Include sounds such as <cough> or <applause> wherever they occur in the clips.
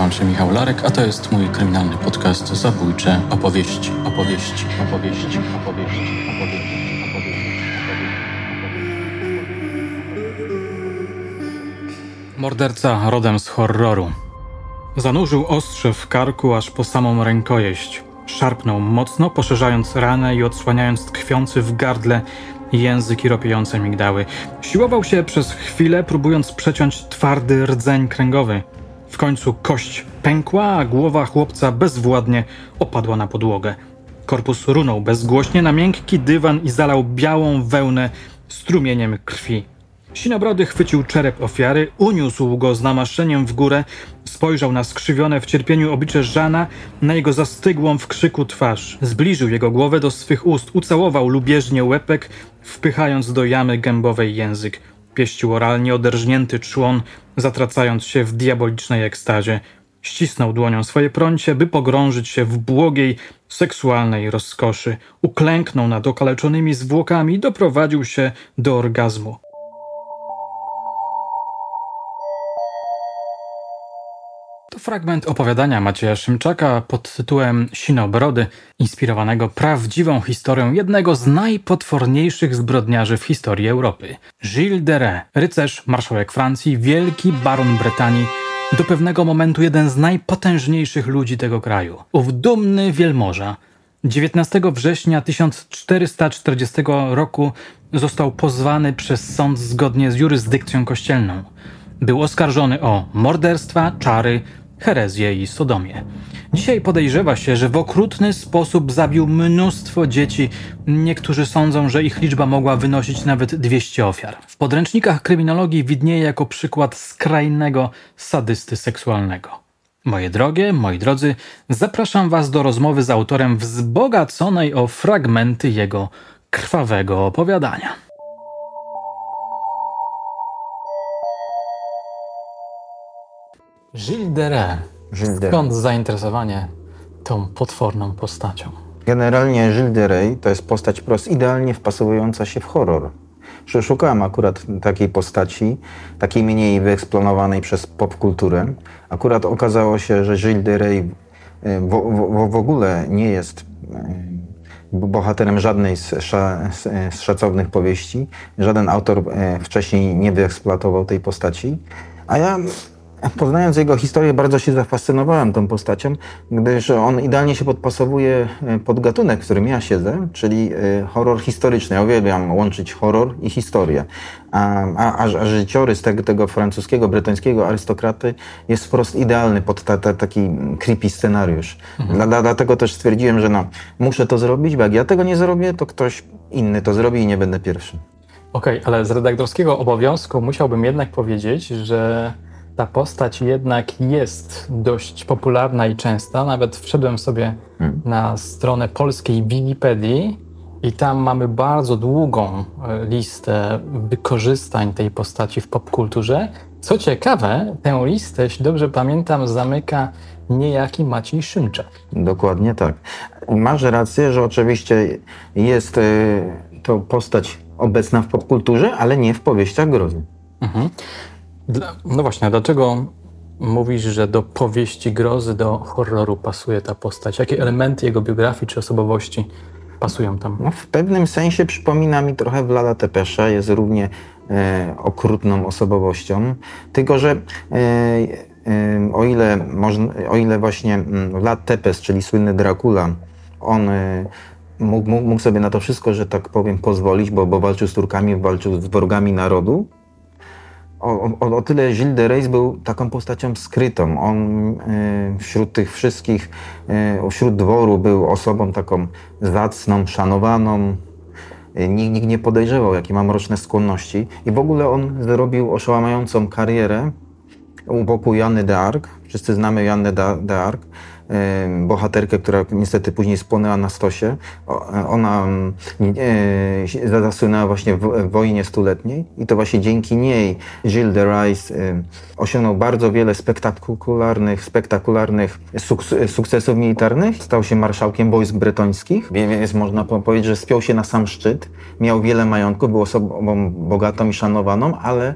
Nazywam się Michał Larek, a to jest mój kryminalny podcast Zabójcze opowieści, opowieści, opowieści, opowieści, opowieści. Morderca rodem z horroru. Zanurzył ostrze w karku aż po samą rękojeść. Szarpnął mocno, poszerzając ranę i odsłaniając tkwiący w gardle język i ropiejące migdały. Siłował się przez chwilę, próbując przeciąć twardy rdzeń kręgowy. W końcu kość pękła, a głowa chłopca bezwładnie opadła na podłogę. Korpus runął bezgłośnie na miękki dywan i zalał białą wełnę strumieniem krwi. Sinobrody chwycił czerep ofiary, uniósł go z namaszczeniem w górę, spojrzał na skrzywione w cierpieniu oblicze Żana, na jego zastygłą w krzyku twarz. Zbliżył jego głowę do swych ust, ucałował lubieżnie łepek, wpychając do jamy gębowej język. Pieścił oralnie oderżnięty człon, zatracając się w diabolicznej ekstazie. Ścisnął dłonią swoje prącie, by pogrążyć się w błogiej, seksualnej rozkoszy. Uklęknął nad okaleczonymi zwłokami i doprowadził się do orgazmu. Fragment opowiadania Macieja Szymczaka pod tytułem Sinobrody, inspirowanego prawdziwą historią jednego z najpotworniejszych zbrodniarzy w historii Europy. Gilles de Rais, rycerz, marszałek Francji, wielki baron Brytanii, do pewnego momentu jeden z najpotężniejszych ludzi tego kraju. Ów dumny wielmoża 19 września 1440 roku został pozwany przez sąd zgodnie z jurysdykcją kościelną. Był oskarżony o morderstwa, czary, herezję i sodomię. Dzisiaj podejrzewa się, że w okrutny sposób zabił mnóstwo dzieci. Niektórzy sądzą, że ich liczba mogła wynosić nawet 200 ofiar. W podręcznikach kryminologii widnieje jako przykład skrajnego sadysty seksualnego. Moje drogie, moi drodzy, zapraszam Was do rozmowy z autorem wzbogaconej o fragmenty jego krwawego opowiadania. Gilles de Rais. Gilles de Skąd zainteresowanie tą potworną postacią? Generalnie Gilles de to jest postać prost idealnie wpasowująca się w horror. Szukałem akurat takiej postaci, takiej mniej wyeksponowanej przez popkulturę. Akurat okazało się, że Gilles de Rais w, w, w ogóle nie jest e, bohaterem żadnej z, sza, z, szacownych powieści. Żaden autor wcześniej nie wyeksploatował tej postaci. A ja Poznając jego historię, bardzo się zafascynowałem tą postacią, gdyż on idealnie się podpasowuje e, pod gatunek, w którym ja siedzę, czyli e, horror historyczny. Ja uwielbiam łączyć horror i historię. A, a, a życiorys tego, tego francuskiego, brytyjskiego arystokraty jest wprost idealny pod ta, ta, taki creepy scenariusz. Mhm. Dla, dlatego też stwierdziłem, że no, muszę to zrobić, bo jak ja tego nie zrobię, to ktoś inny to zrobi i nie będę pierwszy. Okej, okay, ale z redaktorskiego obowiązku musiałbym jednak powiedzieć, że ta postać jednak jest dość popularna i częsta. Nawet wszedłem sobie hmm. na stronę polskiej Wikipedii i tam mamy bardzo długą e, listę wykorzystań tej postaci w popkulturze. Co ciekawe, tę listę, jeśli dobrze pamiętam, zamyka niejaki Maciej Szymczak. Dokładnie tak. Masz rację, że oczywiście jest e, to postać obecna w popkulturze, ale nie w powieściach grozy. Mhm. No właśnie, dlaczego mówisz, że do powieści grozy, do horroru pasuje ta postać? Jakie elementy jego biografii czy osobowości pasują tam? No, w pewnym sensie przypomina mi trochę Vlada Tepesza, jest równie e, okrutną osobowością, tylko że e, e, o, ile można, o ile właśnie mm, Vlad Tepes, czyli słynny Dracula, on e, mógł, mógł, sobie na to wszystko, że tak powiem, pozwolić, bo, bo walczył z Turkami, walczył z wrogami narodu, o, o, o, tyle Gilles de Reis był taką postacią skrytą. On y, wśród tych wszystkich, y, wśród dworu był osobą taką zacną, szanowaną. Y, nikt, nikt nie podejrzewał, jakie ma mroczne skłonności. I w ogóle on zrobił oszałamiającą karierę u boku Janny d'Arc. Wszyscy znamy Jannę d'Arc bohaterkę, która niestety później spłonęła na stosie. Ona e, zasłynęła właśnie w wojnie stuletniej i to właśnie dzięki niej Gilles de Rais osiągnął bardzo wiele spektakularnych, spektakularnych sukcesów militarnych. Stał się marszałkiem wojsk bretońskich, więc można powiedzieć, że spiął się na sam szczyt. Miał wiele majątku, był osobą bogatą i szanowaną, ale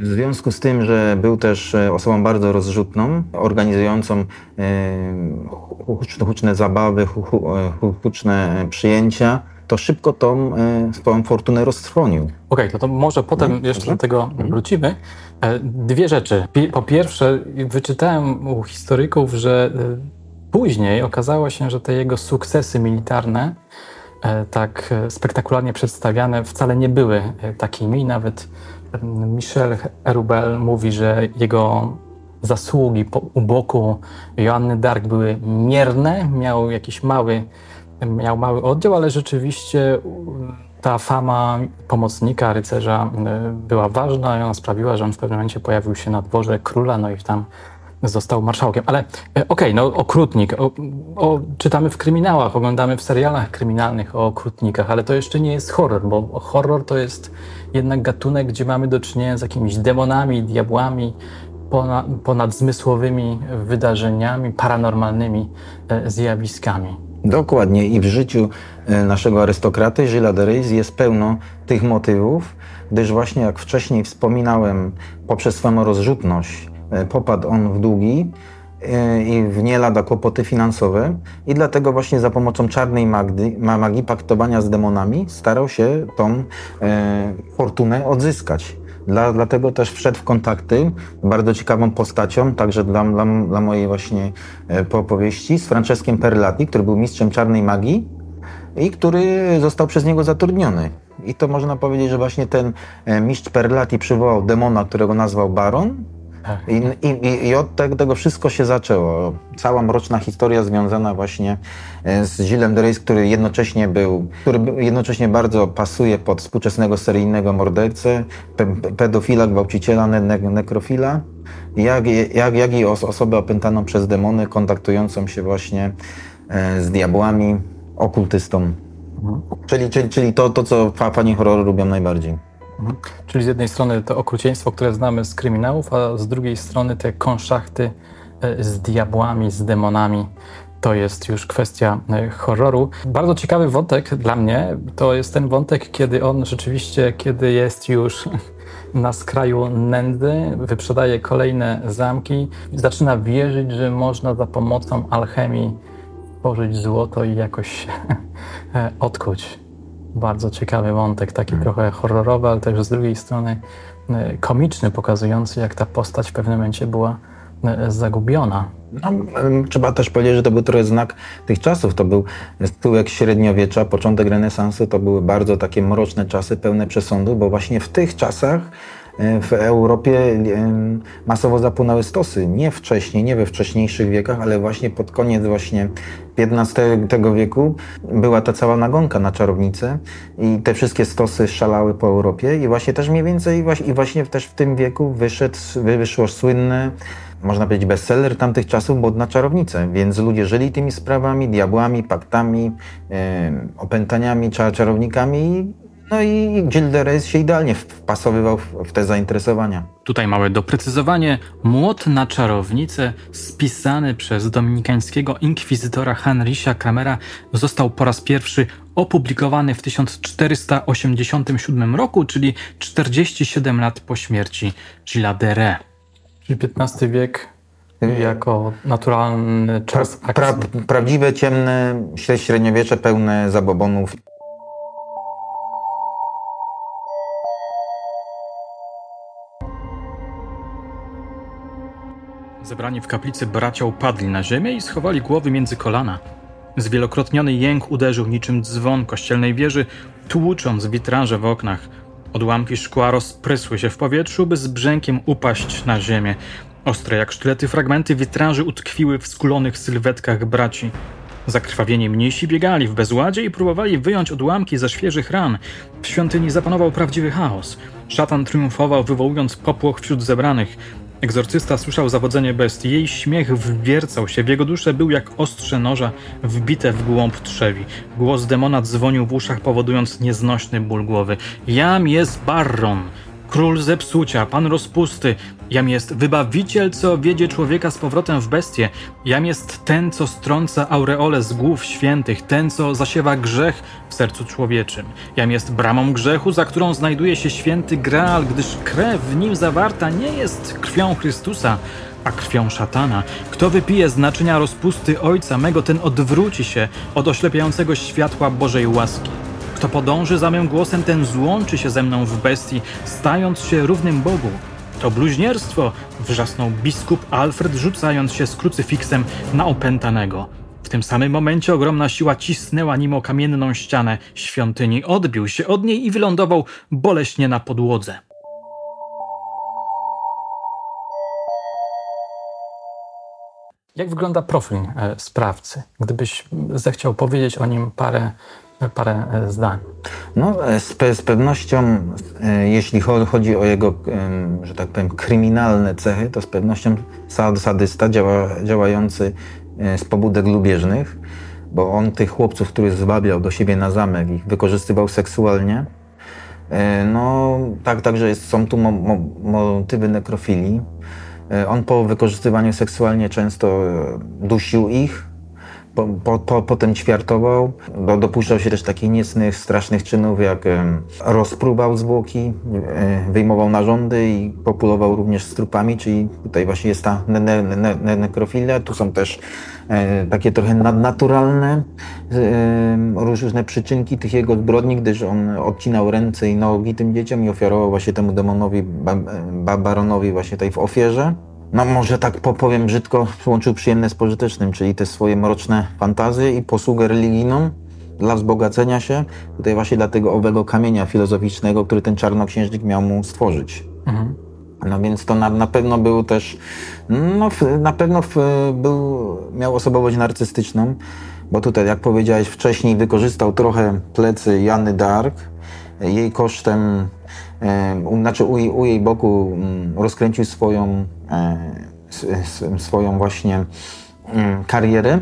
W związku z tym, że był też e, osobą bardzo rozrzutną, organizującą huczne zabawy, huczne przyjęcia, to szybko tą swoją fortunę roztrwonił. Okej, okay, to, to może potem no, jeszcze do tego mhm. wrócimy. Dwie rzeczy. Po pierwsze, wyczytałem u historyków, że później okazało się, że te jego sukcesy militarne E, tak e, spektakularnie przedstawiane wcale nie były e, takimi. Nawet Michel Erubel mówi, że jego zasługi u boku Joanny Dark były mierne, miał jakiś mały, miał mały oddział, ale rzeczywiście ta fama pomocnika rycerza była ważna i ona sprawiła, że on w pewnym momencie pojawił się na dworze króla, no i tam został marszałkiem. Ale e, okej, okay, no okrutnik. O, o, czytamy w kryminałach, oglądamy w serialach kryminalnych o okrutnikach, ale to jeszcze nie jest horror, bo horror to jest jednak gatunek, gdzie mamy do czynienia z jakimiś demonami, diabłami, ponad, ponadzmysłowymi wydarzeniami, paranormalnymi e, zjawiskami. Dokładnie i w życiu e, naszego arystokraty Gilles de Reis jest pełno tych motywów, gdyż właśnie jak wcześniej wspominałem, poprzez swoją rozrzutność popadł on w długi e, i w nie lada kłopoty finansowe i dlatego właśnie za pomocą czarnej magii, magii paktowania z demonami starał się tą e, fortunę odzyskać. Dla, dlatego też wszedł w kontakty bardzo ciekawą postacią, także dla, dla, dla mojej właśnie e, opowieści, z Franceskiem Perlati, który był mistrzem czarnej magii i który został przez niego zatrudniony. I to można powiedzieć, że właśnie ten mistrz Perlati przywołał demona, którego nazwał Baron, i, i, I, od tego wszystko się zaczęło. Cała mroczna historia związana właśnie e, z Gillem de Reis, który jednocześnie był, który jednocześnie bardzo pasuje pod współczesnego seryjnego mordercę, pe, pedofila, gwałciciela, ne, nekrofila, jak, jak, jak i os, osobę opętaną przez demony, kontaktującą się właśnie e, z diabłami, okultystą. Mhm. Czyli, czyli, czyli to, to, co fani horroru lubią najbardziej. Czyli z jednej strony to okrucieństwo, które znamy z kryminałów, a z drugiej strony te konszachty e, z diabłami, z demonami. To jest już kwestia e, horroru. Bardzo ciekawy wątek dla mnie to jest ten wątek, kiedy on rzeczywiście, kiedy jest już <laughs> na skraju nędzy, wyprzedaje kolejne zamki, zaczyna wierzyć, że można za pomocą alchemii tworzyć złoto i jakoś <laughs> e, odkuć bardzo ciekawy wątek, taki hmm. trochę horrorowy, ale też z drugiej strony e, komiczny, pokazujący, jak ta postać w pewnym momencie była e, zagubiona. No, trzeba też powiedzieć, że to był trochę znak tych czasów. To był tyłek średniowiecza, początek renesansu, to były bardzo takie mroczne czasy, pełne przesądu, bo właśnie w tych czasach w Europie e, masowo zapłynęły stosy. Nie wcześniej, nie we wcześniejszych wiekach, ale właśnie pod koniec właśnie XV wieku była ta cała nagonka na czarownice i te wszystkie stosy szalały po Europie i właśnie też mniej więcej i właśnie też w tym wieku wyszedł, wyszło słynne można powiedzieć bestseller tamtych czasów, bo na czarownice, więc ludzie żyli tymi sprawami, diabłami, paktami, e, opętaniami, czarownikami no i Gilderes się idealnie wpasowywał w te zainteresowania. Tutaj małe doprecyzowanie. Młot na czarownicę, spisany przez dominikańskiego inkwizytora Heinricha Kramera, został po raz pierwszy opublikowany w 1487 roku, czyli 47 lat po śmierci Gilles de. Czyli XV wiek jako naturalny czas pra, pra, prawdziwe, ciemne średniowiecze pełne zabobonów. Zebrani w kaplicy bracia upadli na ziemię i schowali głowy między kolana. Zwielokrotniony jęk uderzył niczym dzwon kościelnej wieży, tłucząc witraże w oknach. Odłamki szkła rozprysły się w powietrzu, by z brzękiem upaść na ziemię. Ostre jak sztylety fragmenty witraży utkwiły w skulonych sylwetkach braci. Zakrwawieni mnisi biegali w bezładzie i próbowali wyjąć odłamki ze świeżych ran. W świątyni zapanował prawdziwy chaos. Szatan triumfował, wywołując popłoch wśród zebranych. Egzorcysta słyszał zawodzenie bestii. Jej śmiech wwiercał się. W jego duszę był jak ostrze noża wbite w głąb trzewi. Głos demona dzwonił w uszach, powodując nieznośny ból głowy. Jam jest Barron! Król zepsucia, pan rozpusty. Jam jest wybawiciel, co wiedzie człowieka z powrotem w bestię. Jam jest ten, co strąca aureole z głów świętych, ten, co zasiewa grzech w sercu człowieczym. Jam jest bramą grzechu, za którą znajduje się święty Graal, gdyż krew w nim zawarta nie jest krwią Chrystusa, a krwią szatana. Kto wypije z naczynia rozpusty Ojca mego, ten odwróci się od oślepiającego światła Bożej łaski. Kto podąży za mym głosem, ten złączy się ze mną w bestii, stając się równym Bogu. To bluźnierstwo, wrzasnął biskup Alfred, rzucając się z krucyfiksem na opętanego. W tym samym momencie ogromna siła cisnęła nim o kamienną ścianę świątyni, odbił się od niej i wylądował boleśnie na podłodze. Jak wygląda profil e, sprawcy? Gdybyś zechciał powiedzieć o nim parę, parę e, zdań. No, e, z, z pewnością, jeśli chodzi o jego, że tak powiem, kryminalne cechy, to z pewnością sadysta działa, działający z pobudek lubieżnych, bo on tych chłopców, których zwabiał do siebie na zamek i wykorzystywał seksualnie, no, tak, także jest, są tu mo mo motywy nekrofilii. E, on po wykorzystywaniu seksualnie często e, dusił ich, po, po, po, potem ćwiartował. Dopuszczał się też takich niecnych, strasznych czynów, jak rozpróbał zwłoki, e, wyjmował narządy i populował również z trupami, czyli tutaj właśnie jest ta ne ne ne nekrofilia. Tu są też takie trochę nadnaturalne różne przyczynki tych jego zbrodni, gdyż on odcinał ręce i nogi tym dzieciom i ofiarował właśnie temu demonowi, baronowi właśnie tej w ofierze. No może tak powiem brzydko, połączył przyjemne z pożytecznym, czyli te swoje mroczne fantazje i posługę religijną dla wzbogacenia się, tutaj właśnie dla tego owego kamienia filozoficznego, który ten czarnoksiężnik miał mu stworzyć. Mhm. No więc to na, na pewno był też, no na pewno był, miał osobowość narcystyczną, bo tutaj, jak powiedziałeś wcześniej, wykorzystał trochę plecy Jany Dark, jej kosztem, e, znaczy u, u jej boku mm, rozkręcił swoją, e, swoją właśnie mm, karierę, e,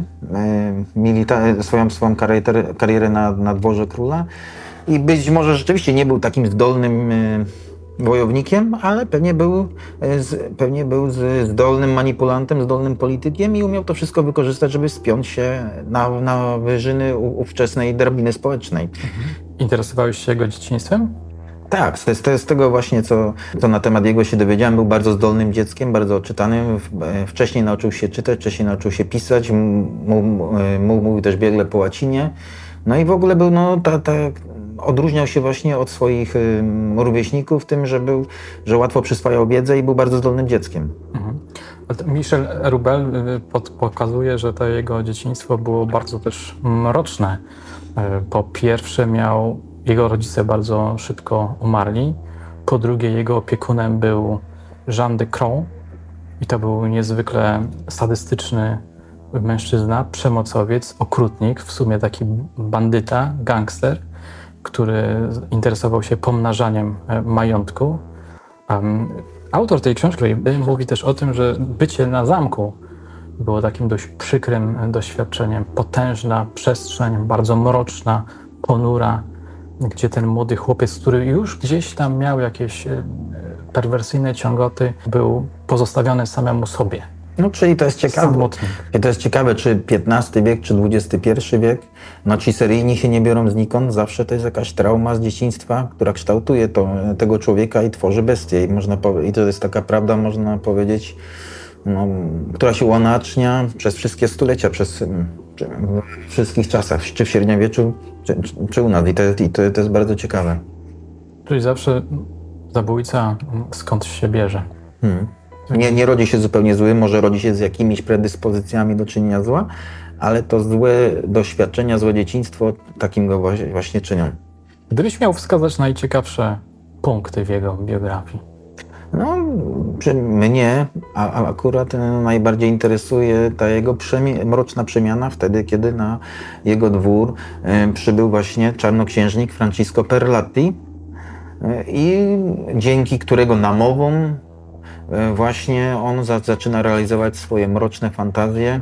milita- swoją, swoją karierę, karierę na, na dworze króla i być może rzeczywiście nie był takim zdolnym wojownikiem, ale pewnie był, pewnie był zdolnym manipulantem, zdolnym politykiem i umiał to wszystko wykorzystać, żeby spiąć się na, na wyżyny ówczesnej drabiny społecznej. Mhm. Interesowałeś się jego dzieciństwem? Tak, z, z, z tego właśnie, co, co na temat jego się dowiedziałem, był bardzo zdolnym dzieckiem, bardzo czytanym. E, wcześniej nauczył się czytać, wcześniej nauczył się pisać, mówił też biegle po łacinie. No i w ogóle był, no, ta, ta, odróżniał się właśnie od swoich rówieśników tym, że, był, że łatwo przyswajał wiedzę i był bardzo zdolnym dzieckiem. Mhm. Michel Rubel y, pod, pokazuje, że to jego dzieciństwo było bardzo też mroczne. E, po pierwsze miał, jego rodzice bardzo szybko umarli. Po drugie jego opiekunem był Jean de i to był niezwykle sadystyczny mężczyzna, przemocowiec, okrutnik, w sumie taki bandyta, gangster, który interesował się pomnażaniem e, majątku. Autor tej książki mówi też o tym, że bycie na zamku było takim dość przykrym doświadczeniem. Potężna przestrzeń, bardzo mroczna, ponura, gdzie ten młody chłopiec, który już gdzieś tam miał jakieś e, perwersyjne ciągoty, był pozostawiony samemu sobie. No, czyli to jest ciekawe. Samotnik. To jest ciekawe, czy XV wiek, czy XXI wiek. No, ci seryjni się nie biorą znikąd. Zawsze to jest jakaś trauma z dzieciństwa, która kształtuje to, tego człowieka i tworzy bestię. I, można, I to jest taka prawda, można powiedzieć, no, która się uanacznia przez wszystkie stulecia, przez mm, w wszystkich czasach, czy w średniowieczu, czy, czy u nas. I, to, i to, to jest bardzo ciekawe. Czyli zawsze zabójca skąd się bierze. Hmm. Nie, nie rodzi się zupełnie zły, może rodzi się z jakimiś predyspozycjami do czynienia zła, ale to złe doświadczenia, złe dzieciństwo takim go właśnie czynią. Gdybyś miał wskazać najciekawsze punkty w jego biografii, no, mnie a, a akurat najbardziej interesuje ta jego przemi mroczna przemiana wtedy, kiedy na jego dwór e, przybył właśnie czarnoksiężnik Francisco Perlatti e, i dzięki którego namowom e, właśnie on za, zaczyna realizować swoje mroczne fantazje,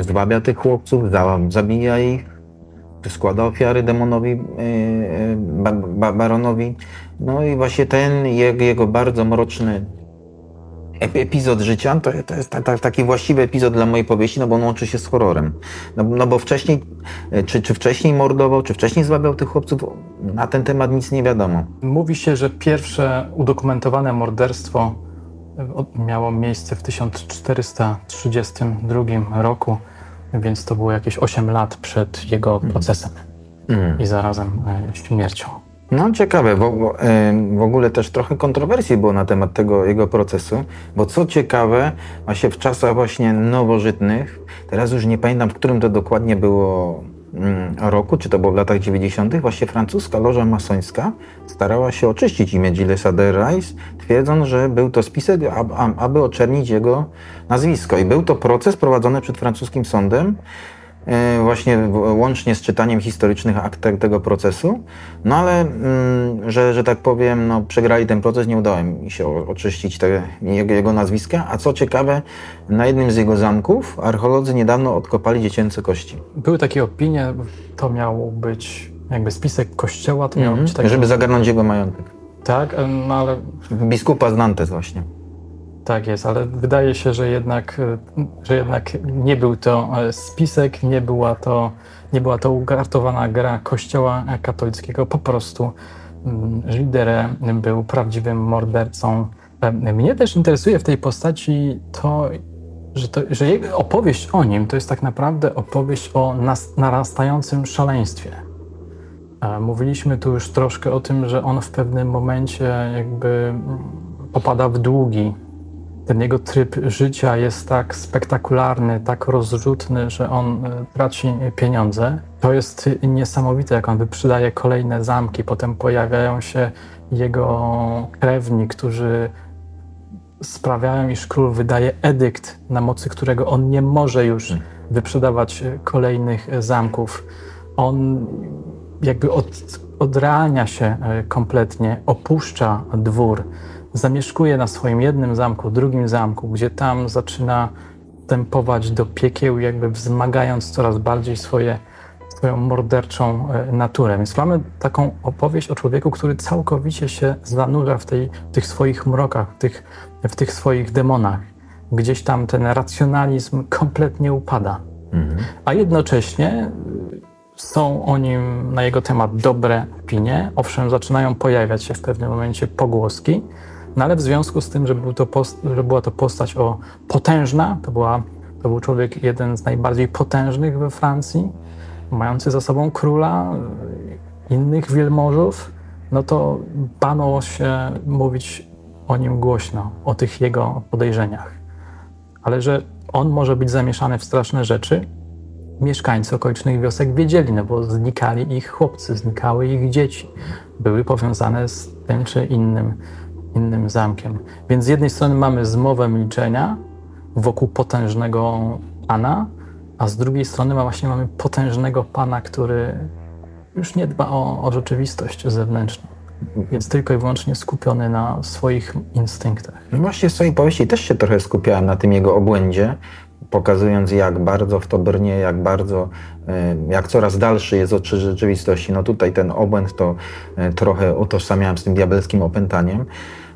zwabia tych chłopców, zabija ich składa ofiary demonowi, yy, ba, baronowi. No i właśnie ten jego, bardzo mroczny epizod życia, to, jest ta, ta, taki właściwy epizod dla mojej powieści, no bo on łączy się z horrorem. No, no bo wcześniej, czy, czy wcześniej mordował, czy wcześniej zwabiał tych chłopców, na ten temat nic nie wiadomo. Mówi się, że pierwsze udokumentowane morderstwo miało miejsce w 1432 roku, więc to było jakieś 8 lat przed jego procesem mm. i zarazem e, śmiercią. No ciekawe, bo, w ogóle też trochę kontrowersji było na temat tego jego procesu, bo co ciekawe, właśnie w czasach właśnie nowożytnych, teraz już nie pamiętam, w którym to dokładnie było roku, czy to było w latach 90., właśnie francuska loża masońska starała się oczyścić imię Gillesa de Rais, twierdząc, że był to spisek, aby oczernić jego nazwisko. I był to proces prowadzony przed francuskim sądem, właśnie łącznie z czytaniem historycznych akt tego procesu. No ale, mm, że, że tak powiem, no, przegrali ten proces, nie udało mi się oczyścić te, jego, jego nazwiska. A co ciekawe, na jednym z jego zamków archeolodzy niedawno odkopali dziecięce kości. Były takie opinie, to miał być jakby spisek kościoła, to miał mm -hmm. być taki... Żeby zagarnąć jego majątek. Tak, no ale... Biskupa z Nantes właśnie. Tak jest, ale wydaje się, że jednak, że jednak nie był to e, spisek, nie była to, nie była to ugartowana gra Kościoła katolickiego. Po prostu Żidere mm, był prawdziwym mordercą. E, mnie też interesuje w tej postaci to, że, to, że jego opowieść o nim to jest tak naprawdę opowieść o nas, narastającym szaleństwie. E, mówiliśmy tu już troszkę o tym, że on w pewnym momencie jakby mm, popada w długi, ten jego tryb życia jest tak spektakularny, tak rozrzutny, że on e, traci pieniądze. To jest niesamowite, jak on wyprzedaje kolejne zamki, potem pojawiają się jego krewni, którzy sprawiają, iż król wydaje edykt, na mocy którego on nie może już hmm. wyprzedawać kolejnych zamków. On jakby od, odrealnia się e, kompletnie, opuszcza dwór zamieszkuje na swoim jednym zamku, drugim zamku, gdzie tam zaczyna tempować do piekieł, jakby wzmagając coraz bardziej swoje, swoją morderczą e, naturę. Więc mamy taką opowieść o człowieku, który całkowicie się zanurza w, tej, w tych swoich mrokach, w tych, w tych swoich demonach. Gdzieś tam ten racjonalizm kompletnie upada. Mhm. A jednocześnie e, są o nim na jego temat dobre opinie. Owszem, zaczynają pojawiać się w pewnym momencie pogłoski, no ale w związku z tym, że, był to post, że była to postać o, potężna, to, była, to był człowiek jeden z najbardziej potężnych we Francji, mający za sobą króla, innych wielmożów, no to bano się mówić o nim głośno, o tych jego podejrzeniach. Ale że on może być zamieszany w straszne rzeczy, mieszkańcy okolicznych wiosek wiedzieli, no bo znikali ich chłopcy, znikały ich dzieci, były powiązane z tym czy innym innym zamkiem. Więc z jednej strony mamy zmowę milczenia wokół potężnego pana, a z drugiej strony właśnie mamy potężnego pana, który już nie dba o, o rzeczywistość zewnętrzną. Jest tylko i wyłącznie skupiony na swoich instynktach. No właśnie w swojej powieści też się trochę skupiałem na tym jego obłędzie, pokazując jak bardzo w to brnie, jak bardzo, e, jak coraz dalszy jest od rzeczywistości. No tutaj ten obłęd to e, trochę utożsamiałem z tym diabelskim opętaniem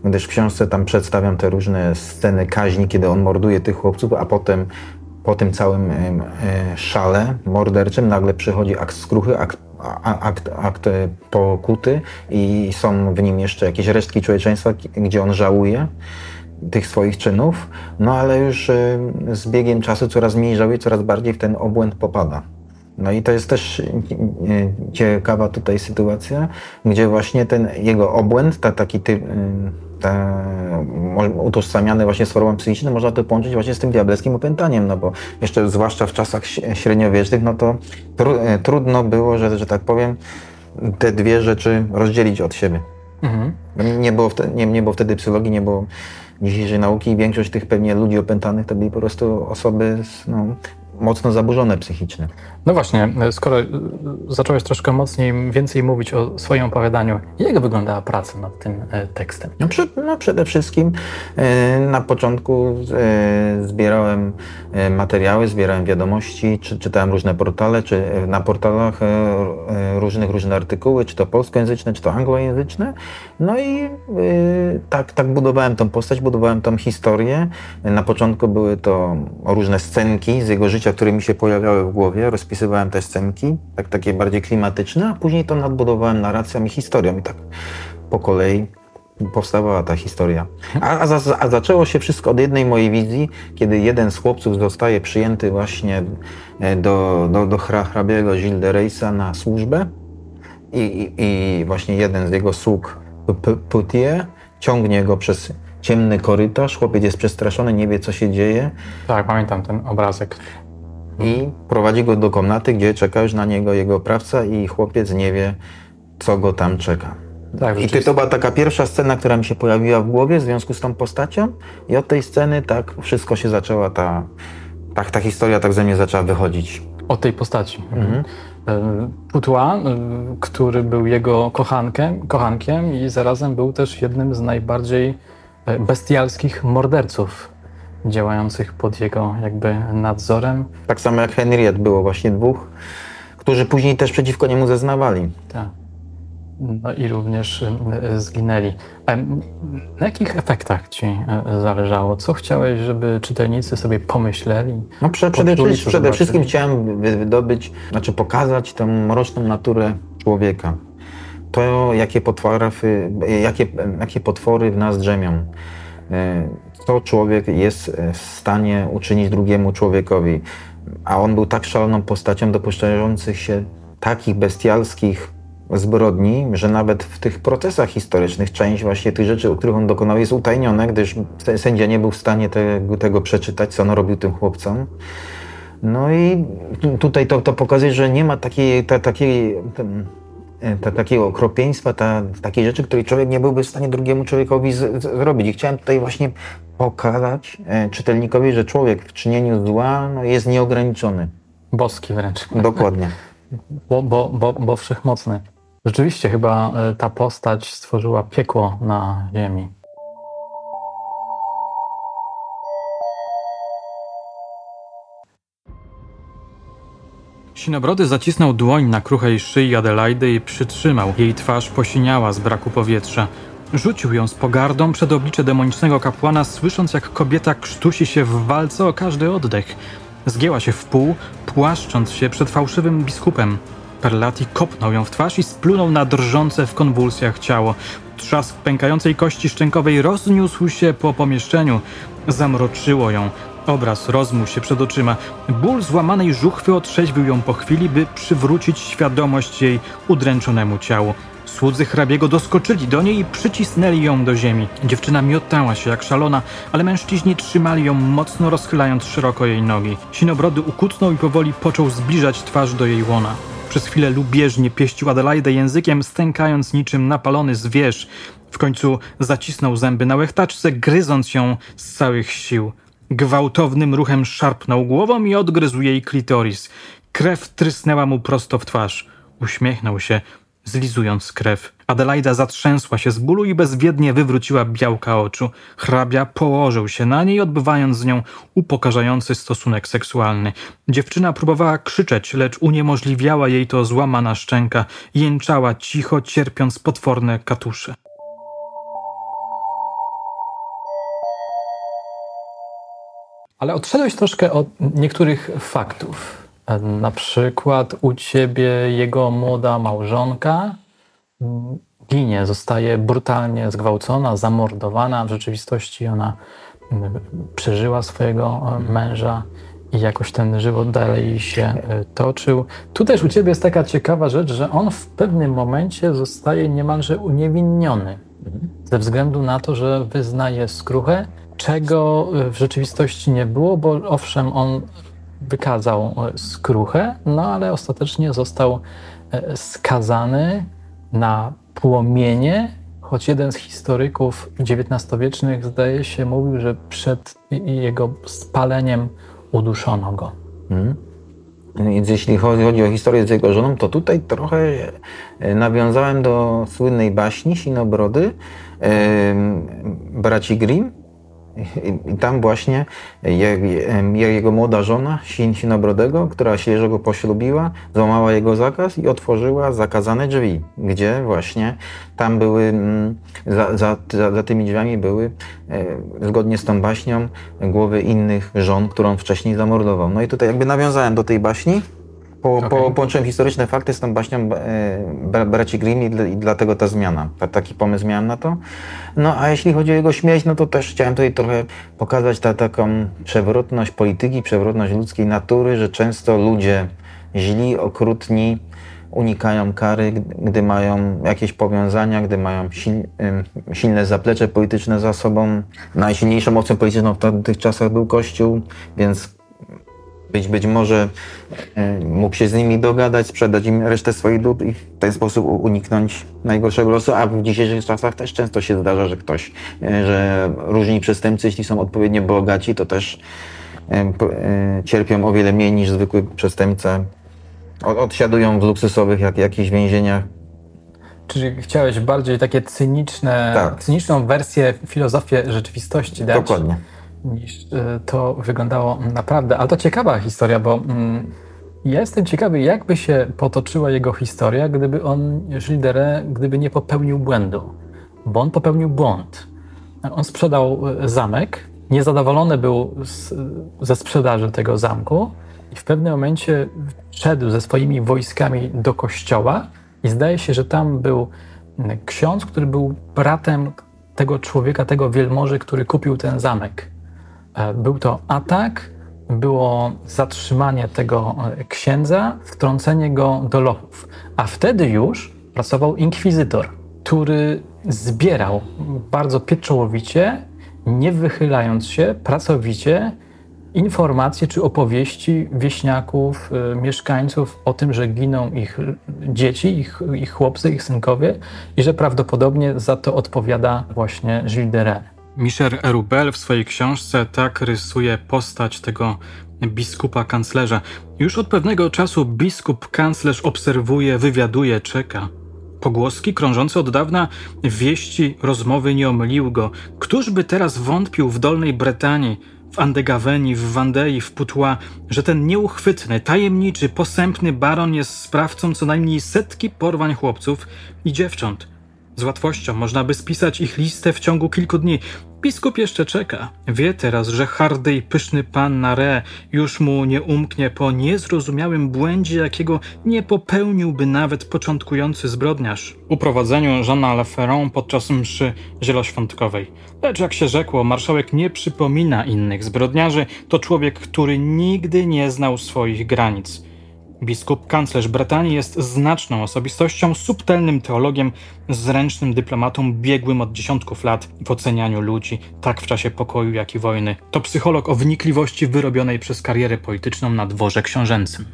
gdyż w książce tam przedstawiam te różne sceny kaźni, kiedy on morduje tych chłopców, a potem po tym całym e, szale morderczym nagle przychodzi akt skruchy, akt, akt, akt e, pokuty i są w nim jeszcze jakieś resztki człowieczeństwa, gdzie on żałuje tych swoich czynów, no ale już e, z biegiem czasu coraz mniej żałuje, coraz bardziej w ten obłęd popada. No i to jest też ciekawa tutaj sytuacja, gdzie właśnie ten jego obłęd, ta, taki typ, te, utożsamiane właśnie z chorobą psychiczną, można to połączyć właśnie z tym diabelskim opętaniem, no bo jeszcze zwłaszcza w czasach średniowiecznych, no to tru, e, trudno było, że, że tak powiem, te dwie rzeczy rozdzielić od siebie. Mhm. Nie, było wtedy, nie, nie było wtedy psychologii, nie było dzisiejszej nauki i większość tych pewnie ludzi opętanych to byli po prostu osoby z, no, mocno zaburzone psychicznie. No właśnie, skoro zacząłeś troszkę mocniej, więcej mówić o swoim opowiadaniu, jak wyglądała praca nad tym e, tekstem? No, przy, no przede wszystkim e, na początku e, zbierałem materiały, zbierałem wiadomości, czy, czytałem różne portale, czy na portalach różnych, różne artykuły, czy to polskojęzyczne, czy to anglojęzyczne. No i tak, tak budowałem tą postać, budowałem tą historię. Na początku były to różne scenki z jego życia, które mi się pojawiały w głowie. Rozpisywałem te scenki, tak, takie bardziej klimatyczne, a później to nadbudowałem narracją i historią. I tak po kolei powstawała ta historia. A, a, za, a, zaczęło się wszystko od jednej mojej wizji, kiedy jeden z chłopców zostaje przyjęty właśnie e, do, do, do hrabiego Gilles na służbę i, i, i właśnie jeden z jego sług, Poutier, ciągnie go przez ciemny korytarz, chłopiec jest przestraszony, nie wie co się dzieje. Tak, pamiętam ten obrazek. I prowadzi go do komnaty, gdzie czeka już na niego jego oprawca i chłopiec nie wie, co go tam czeka. Tak, I to była taka pierwsza scena, która mi się pojawiła w głowie w związku z tą postacią i od tej sceny tak wszystko się zaczęła, ta, tak, ta historia tak ze mnie zaczęła wychodzić. Od tej postaci. Mhm. E, Putła, e, który był jego kochankiem, kochankiem i zarazem był też jednym z najbardziej e, bestialskich morderców działających pod jego jakby nadzorem. Tak samo jak Henriette było właśnie dwóch, którzy później też przeciwko niemu zeznawali. Tak. No i również zginęli. Na jakich efektach ci zależało? Co chciałeś, żeby czytelnicy sobie pomyśleli? No prze, przede, wszystkim, przede wszystkim chciałem wydobyć, znaczy pokazać tę mroczną naturę człowieka. To, jakie potwory, jakie, jakie potwory w nas drzemią. Co człowiek jest w stanie uczynić drugiemu człowiekowi. A on był tak szaloną postacią, dopuszczających się takich bestialskich zbrodni, że nawet w tych procesach historycznych część właśnie tych rzeczy, których on dokonał, jest utajniona, gdyż sędzia nie był w stanie tego, tego przeczytać, co on robił tym chłopcom. No i tutaj to, to pokazuje, że nie ma takiej, ta, takiej, ta, takiego okropieństwa, ta, takiej rzeczy, której człowiek nie byłby w stanie drugiemu człowiekowi z, z, zrobić. I chciałem tutaj właśnie pokazać e, czytelnikowi, że człowiek w czynieniu zła no, jest nieograniczony. Boski wręcz. Dokładnie. <laughs> Bo, bo, bo, bo wszechmocny. Rzeczywiście chyba e, ta postać stworzyła piekło na ziemi. Sinobrody zacisnął dłoń na kruchej szyi Adelaidy i przytrzymał. Jej twarz posiniała z braku powietrza. Rzucił ją z pogardą przed oblicze demonicznego kapłana, słysząc jak kobieta krztusi się w walce o każdy oddech. Zgięła się w pół, płaszcząc się przed fałszywym biskupem. Perlati kopnął ją w twarz i splunął na drżące w konwulsjach ciało. Trzask pękającej kości szczękowej rozniósł się po pomieszczeniu. Zamroczyło ją. Obraz rozmógł się przed oczyma. Ból złamanej żuchwy otrzeźwił ją po chwili, by przywrócić świadomość jej udręczonemu ciału. Słudzy hrabiego doskoczyli do niej i przycisnęli ją do ziemi. Dziewczyna miotała się jak szalona, ale mężczyźni trzymali ją mocno rozchylając szeroko jej nogi. Sinobrody ukutnął i powoli począł zbliżać twarz do jej łona. Przez chwilę lubieżnie pieścił Adelaidę językiem, stękając niczym napalony zwierz. W końcu zacisnął zęby na łechtaczce, gryząc ją z całych sił. Gwałtownym ruchem szarpnął głową i odgryzł jej klitoris. Krew trysnęła mu prosto w twarz. Uśmiechnął się, zlizując krew. Adelaida zatrzęsła się z bólu i bezwiednie wywróciła białka oczu. Hrabia położył się na niej, odbywając z nią upokarzający stosunek seksualny. Dziewczyna próbowała krzyczeć, lecz uniemożliwiała jej to złamana szczęka. Jęczała cicho, cierpiąc potworne katusze. Ale odszedłeś troszkę od niektórych faktów. Na przykład u ciebie jego młoda małżonka ginie, zostaje brutalnie zgwałcona, zamordowana. W rzeczywistości ona przeżyła swojego męża i jakoś ten żywot dalej się e, toczył. Tu też u ciebie jest taka ciekawa rzecz, że on w pewnym momencie zostaje niemalże uniewinniony ze względu na to, że wyznaje skruchę, czego w rzeczywistości nie było, bo owszem, on wykazał e, skruchę, no ale ostatecznie został e, skazany na płomienie, choć jeden z historyków XIX-wiecznych zdaje się mówił, że przed jego spaleniem uduszono go. Mhm. Więc jeśli chodzi o historię z jego żoną, to tutaj trochę e, nawiązałem do słynnej baśni Sinobrody braci Grimm, i tam właśnie jego młoda żona, Sinobrodego, która świeżo poślubiła, złamała jego zakaz i otworzyła zakazane drzwi, gdzie właśnie tam były, mm, za, za, za tymi drzwiami były, e, zgodnie z tą baśnią, głowy innych żon, którą wcześniej zamordował. No i tutaj jakby nawiązałem do tej baśni, po, okay. po, połączyłem historyczne fakty z tą baśnią e, braci Grimm i, i, dlatego ta zmiana. Taki pomysł miałem na to. No a jeśli chodzi o jego śmierć, no to też chciałem tutaj trochę pokazać ta, taką przewrotność polityki, przewrotność ludzkiej natury, że często ludzie źli, okrutni unikają kary, gdy mają jakieś powiązania, gdy mają silne zaplecze polityczne za sobą. Najsilniejszą mocą polityczną w tamtych czasach był Kościół, więc być, być może e, mógł się z nimi dogadać, sprzedać im resztę swoich dóbr i w ten sposób uniknąć najgorszego losu, a w dzisiejszych czasach też często się zdarza, że ktoś, e, że różni przestępcy, jeśli są odpowiednio bogaci, to też e, cierpią o wiele mniej niż zwykły przestępca. Odsiadują w luksusowych jak, jakichś więzieniach. Czyli chciałeś bardziej takie cyniczne, tak. cyniczną wersję filozofię rzeczywistości dać? Dokładnie niż e, to wyglądało naprawdę. Ale to ciekawa historia, bo mm, ja jestem ciekawy, jakby się potoczyła jego historia, gdyby on, Gilles gdyby nie popełnił błędu. Bo on popełnił błąd. On sprzedał e, zamek, niezadowolony był z, ze sprzedaży tego zamku i w pewnym momencie szedł ze swoimi wojskami do kościoła i zdaje się, że tam był mm, ksiądz, który był bratem tego człowieka, tego wielmoży, który kupił ten zamek. E, był to atak, było zatrzymanie tego e, księdza, wtrącenie go do lochów. A wtedy już pracował inkwizytor, który zbierał bardzo pieczołowicie, nie wychylając się, pracowicie informacje czy opowieści wieśniaków, y, mieszkańców o tym, że giną ich dzieci, ich, ich chłopcy, ich synkowie i że prawdopodobnie za to odpowiada właśnie Gilles de Rennes. Michel Erubel w swojej książce tak rysuje postać tego biskupa kanclerza. Już od pewnego czasu biskup kanclerz obserwuje, wywiaduje, czeka. Pogłoski krążące od dawna wieści rozmowy nie omyliły go. Któż by teraz wątpił w Dolnej Bretanii, w Andegaweni, w Wandei, w Putła, że ten nieuchwytny, tajemniczy, posępny baron jest sprawcą co najmniej setki porwań chłopców i dziewcząt – z łatwością można by spisać ich listę w ciągu kilku dni. Biskup jeszcze czeka. Wie teraz, że hardy i pyszny pan Nare już mu nie umknie po niezrozumiałym błędzie, jakiego nie popełniłby nawet początkujący zbrodniarz. Uprowadzeniu Jeana Leferon podczas mszy zieloświątkowej. Lecz jak się rzekło, marszałek nie przypomina innych zbrodniarzy, to człowiek, który nigdy nie znał swoich granic. Biskup kanclerz Brytanii jest znaczną osobistością, subtelnym teologiem, zręcznym dyplomatą, biegłym od dziesiątków lat w ocenianiu ludzi, tak w czasie pokoju, jak i wojny. To psycholog o wnikliwości wyrobionej przez karierę polityczną na dworze książęcym.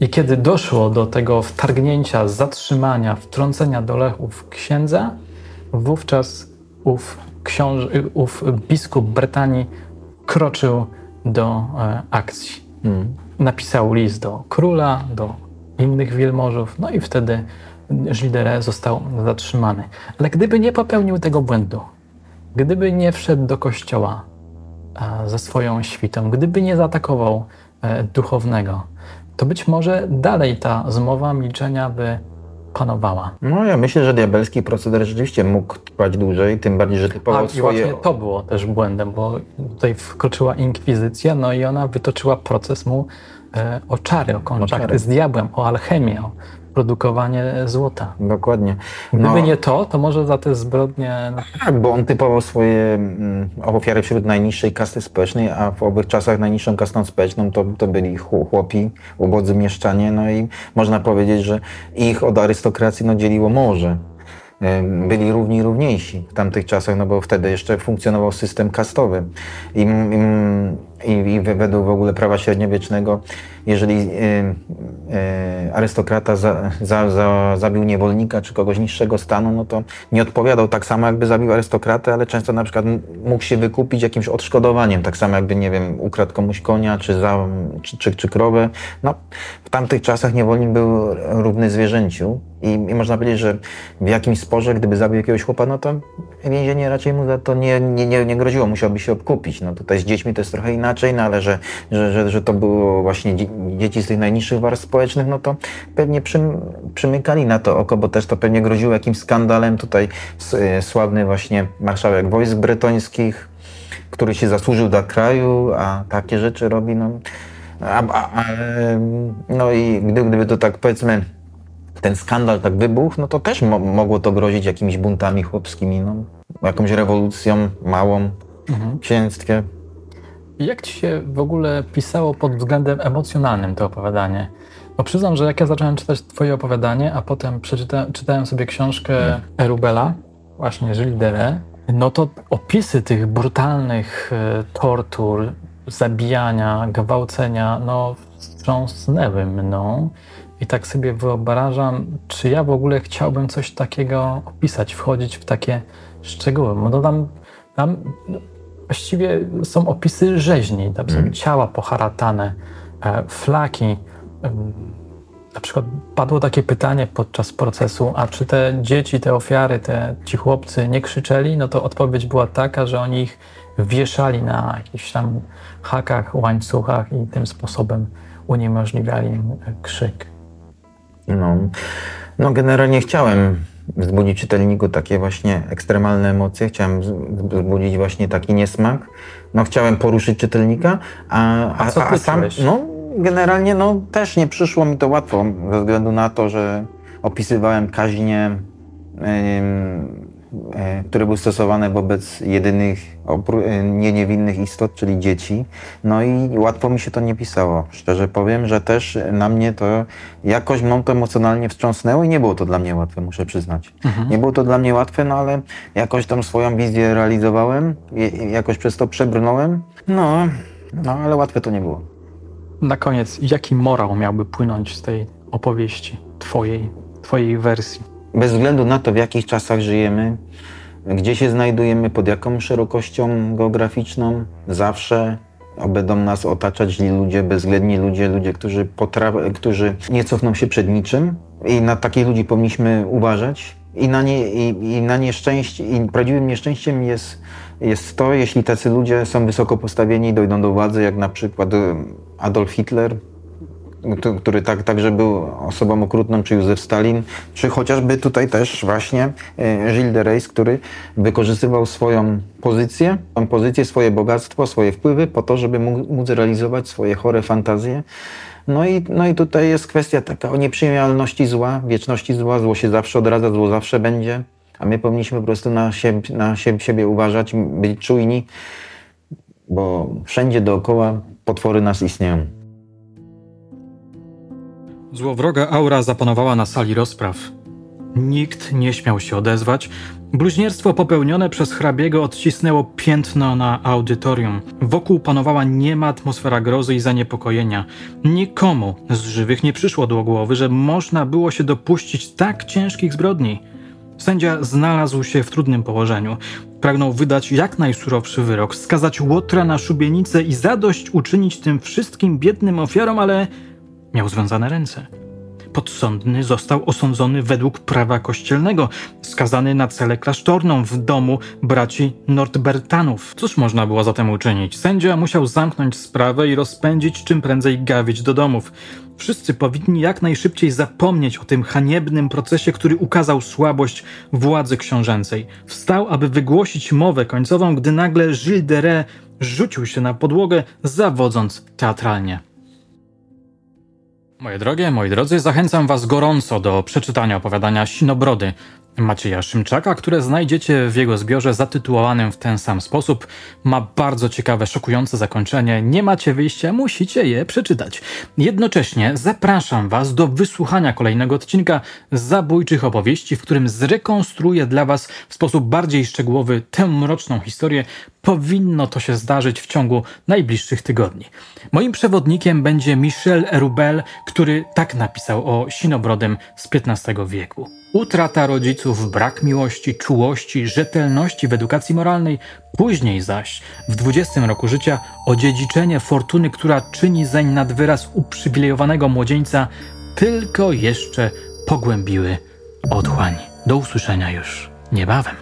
I kiedy doszło do tego wtargnięcia, zatrzymania, wtrącenia do Lechów księdza, wówczas ów, książ- ów biskup Brytanii kroczył do e, akcji. Hmm napisał list do króla, do innych wielmożów, no i wtedy Gilles został zatrzymany. Ale gdyby nie popełnił tego błędu, gdyby nie wszedł do kościoła e, ze swoją świtą, gdyby nie zaatakował e, duchownego, to być może dalej ta zmowa milczenia by panowała. No ja myślę, że diabelski proceder rzeczywiście mógł trwać dłużej, tym bardziej, że typowo A, swoje... i właśnie to było też błędem, bo tutaj wkroczyła inkwizycja, no i ona wytoczyła proces mu e, o czary, o kontakty z diabłem, o alchemię, o produkowanie złota. Dokładnie. No, Gdyby nie to, to może za te zbrodnie... No, tak, bo on typował swoje mm, ofiary wśród najniższej kasty społecznej, a w owych czasach najniższą kastą społeczną to, to byli chłopi, ubodzy mieszczanie, no i można powiedzieć, że ich od arystokracji no, dzieliło morze byli równi równiejsi w tamtych czasach, no bo wtedy jeszcze funkcjonował system kastowy. I, i i, według w ogóle prawa średniowiecznego, jeżeli y, y, arystokrata za, za, za, zabił niewolnika czy kogoś niższego stanu, no to nie odpowiadał tak samo, jakby zabił arystokratę, ale często na przykład mógł się wykupić jakimś odszkodowaniem, tak samo jakby, nie wiem, ukradł komuś konia czy, za, czy, czy, czy krowę. No, w tamtych czasach niewolnik był równy zwierzęciu i, i można powiedzieć, że w jakimś sporze, gdyby zabił jakiegoś chłopa, no to więzienie raczej mu za to nie, nie, nie, nie groziło, musiałby się obkupić. No tutaj z dziećmi to jest trochę inaczej, no ale że, że, że, że to było właśnie dzieci z tych najniższych warstw społecznych, no to pewnie przym, przymykali na to oko, bo też to pewnie groziło jakimś skandalem. Tutaj sławny właśnie marszałek wojsk bretońskich, który się zasłużył dla kraju, a takie rzeczy robi, no. A, a, a, no i gdyby, gdyby to tak powiedzmy ten skandal tak wybuchł, no to też mo mogło to grozić jakimiś buntami chłopskimi, no, jakąś rewolucją małą mhm. księstwie. Jak ci się w ogóle pisało pod względem emocjonalnym to opowiadanie? Bo przyznam, że jak ja zacząłem czytać twoje opowiadanie, a potem przeczytałem, czytałem sobie książkę hmm. Erubela, właśnie Gilles Dere, no to opisy tych brutalnych e, tortur, zabijania, gwałcenia, no wstrząsnęły mną. I tak sobie wyobrażam, czy ja w ogóle chciałbym coś takiego opisać, wchodzić w takie szczegóły. No tam, tam właściwie są opisy rzeźni, tam są mm. ciała poharatane, e, flaki. Na przykład padło takie pytanie podczas procesu, a czy te dzieci, te ofiary, te, ci chłopcy nie krzyczeli? No to odpowiedź była taka, że oni ich wieszali na jakichś tam hakach, łańcuchach i tym sposobem uniemożliwiali im krzyk. No, no generalnie chciałem wzbudzić w czytelniku takie właśnie ekstremalne emocje, chciałem wzbudzić właśnie taki niesmak. No chciałem poruszyć czytelnika, a, a, a, a sam, no generalnie no też nie przyszło mi to łatwo, ze względu na to, że opisywałem kaźnie które były stosowane wobec jedynych, e, nie niewinnych istot, czyli dzieci. No i łatwo mi się to nie pisało. Szczerze powiem, że też na mnie to jakoś mną to emocjonalnie wstrząsnęło i nie było to dla mnie łatwe, muszę przyznać. Mhm. Nie było to dla mnie łatwe, no ale jakoś tam swoją wizję realizowałem, jakoś przez to przebrnąłem. No, no ale łatwe to nie było. Na koniec, jaki morał miałby płynąć z tej opowieści, twojej, twojej wersji? Bez względu na to, w jakich czasach żyjemy, gdzie się znajdujemy, pod jaką szerokością geograficzną, zawsze będą nas otaczać źli ludzie, bezwzględni ludzie, ludzie, którzy, potra- którzy nie cofną się przed niczym i na takich ludzi powinniśmy uważać. I na, nie, i, i na nieszczęście, i prawdziwym nieszczęściem jest, jest to, jeśli tacy ludzie są wysoko postawieni i dojdą do władzy, jak na przykład Adolf Hitler, który tak, także był osobą okrutną, czy Józef Stalin, czy chociażby tutaj też właśnie e, Gilles de Reis, który wykorzystywał swoją pozycję, pozycję, swoje bogactwo, swoje wpływy po to, żeby móc realizować swoje chore fantazje. No i, no i tutaj jest kwestia taka o nieprzyjemności zła, wieczności zła. Zło się zawsze odradza, zło zawsze będzie, a my powinniśmy po prostu na siebie, na siebie uważać, być czujni, bo wszędzie dookoła potwory nas istnieją. Złowroga aura zapanowała na sali rozpraw. Nikt nie śmiał się odezwać. Bluźnierstwo popełnione przez hrabiego odcisnęło piętno na audytorium. Wokół panowała niema atmosfera grozy i zaniepokojenia. Nikomu z żywych nie przyszło do głowy, że można było się dopuścić tak ciężkich zbrodni. Sędzia znalazł się w trudnym położeniu. Pragnął wydać jak najsurowszy wyrok, skazać Łotra na szubienicę i zadość uczynić tym wszystkim biednym ofiarom, ale Miał związane ręce. Podsądny został osądzony według prawa kościelnego, skazany na celę klasztorną w domu braci Nordbertanów. Cóż można było zatem uczynić? Sędzia musiał zamknąć sprawę i rozpędzić czym prędzej gawić do domów. Wszyscy powinni jak najszybciej zapomnieć o tym haniebnym procesie, który ukazał słabość władzy książęcej. Wstał, aby wygłosić mowę końcową, gdy nagle Gilles de Ré rzucił się na podłogę, zawodząc teatralnie. Moje drogie, moi drodzy, zachęcam Was gorąco do przeczytania opowiadania Sinobrody. Macieja Szymczaka, które znajdziecie w jego zbiorze zatytułowanym w ten sam sposób. Ma bardzo ciekawe, szokujące zakończenie. Nie macie wyjścia, musicie je przeczytać. Jednocześnie zapraszam Was do wysłuchania kolejnego odcinka zabójczych opowieści, w którym zrekonstruuję dla Was w sposób bardziej szczegółowy tę mroczną historię. Powinno to się zdarzyć w ciągu najbliższych tygodni. Moim przewodnikiem będzie Michel Erubel, który tak napisał o Sinobrodem z XV wieku. Utrata rodziców, brak miłości, czułości, rzetelności w edukacji moralnej, później zaś, w 20 roku życia, odziedziczenie fortuny, która czyni zeń nad wyraz uprzywilejowanego młodzieńca, tylko jeszcze pogłębiły otchłań. Do usłyszenia już niebawem.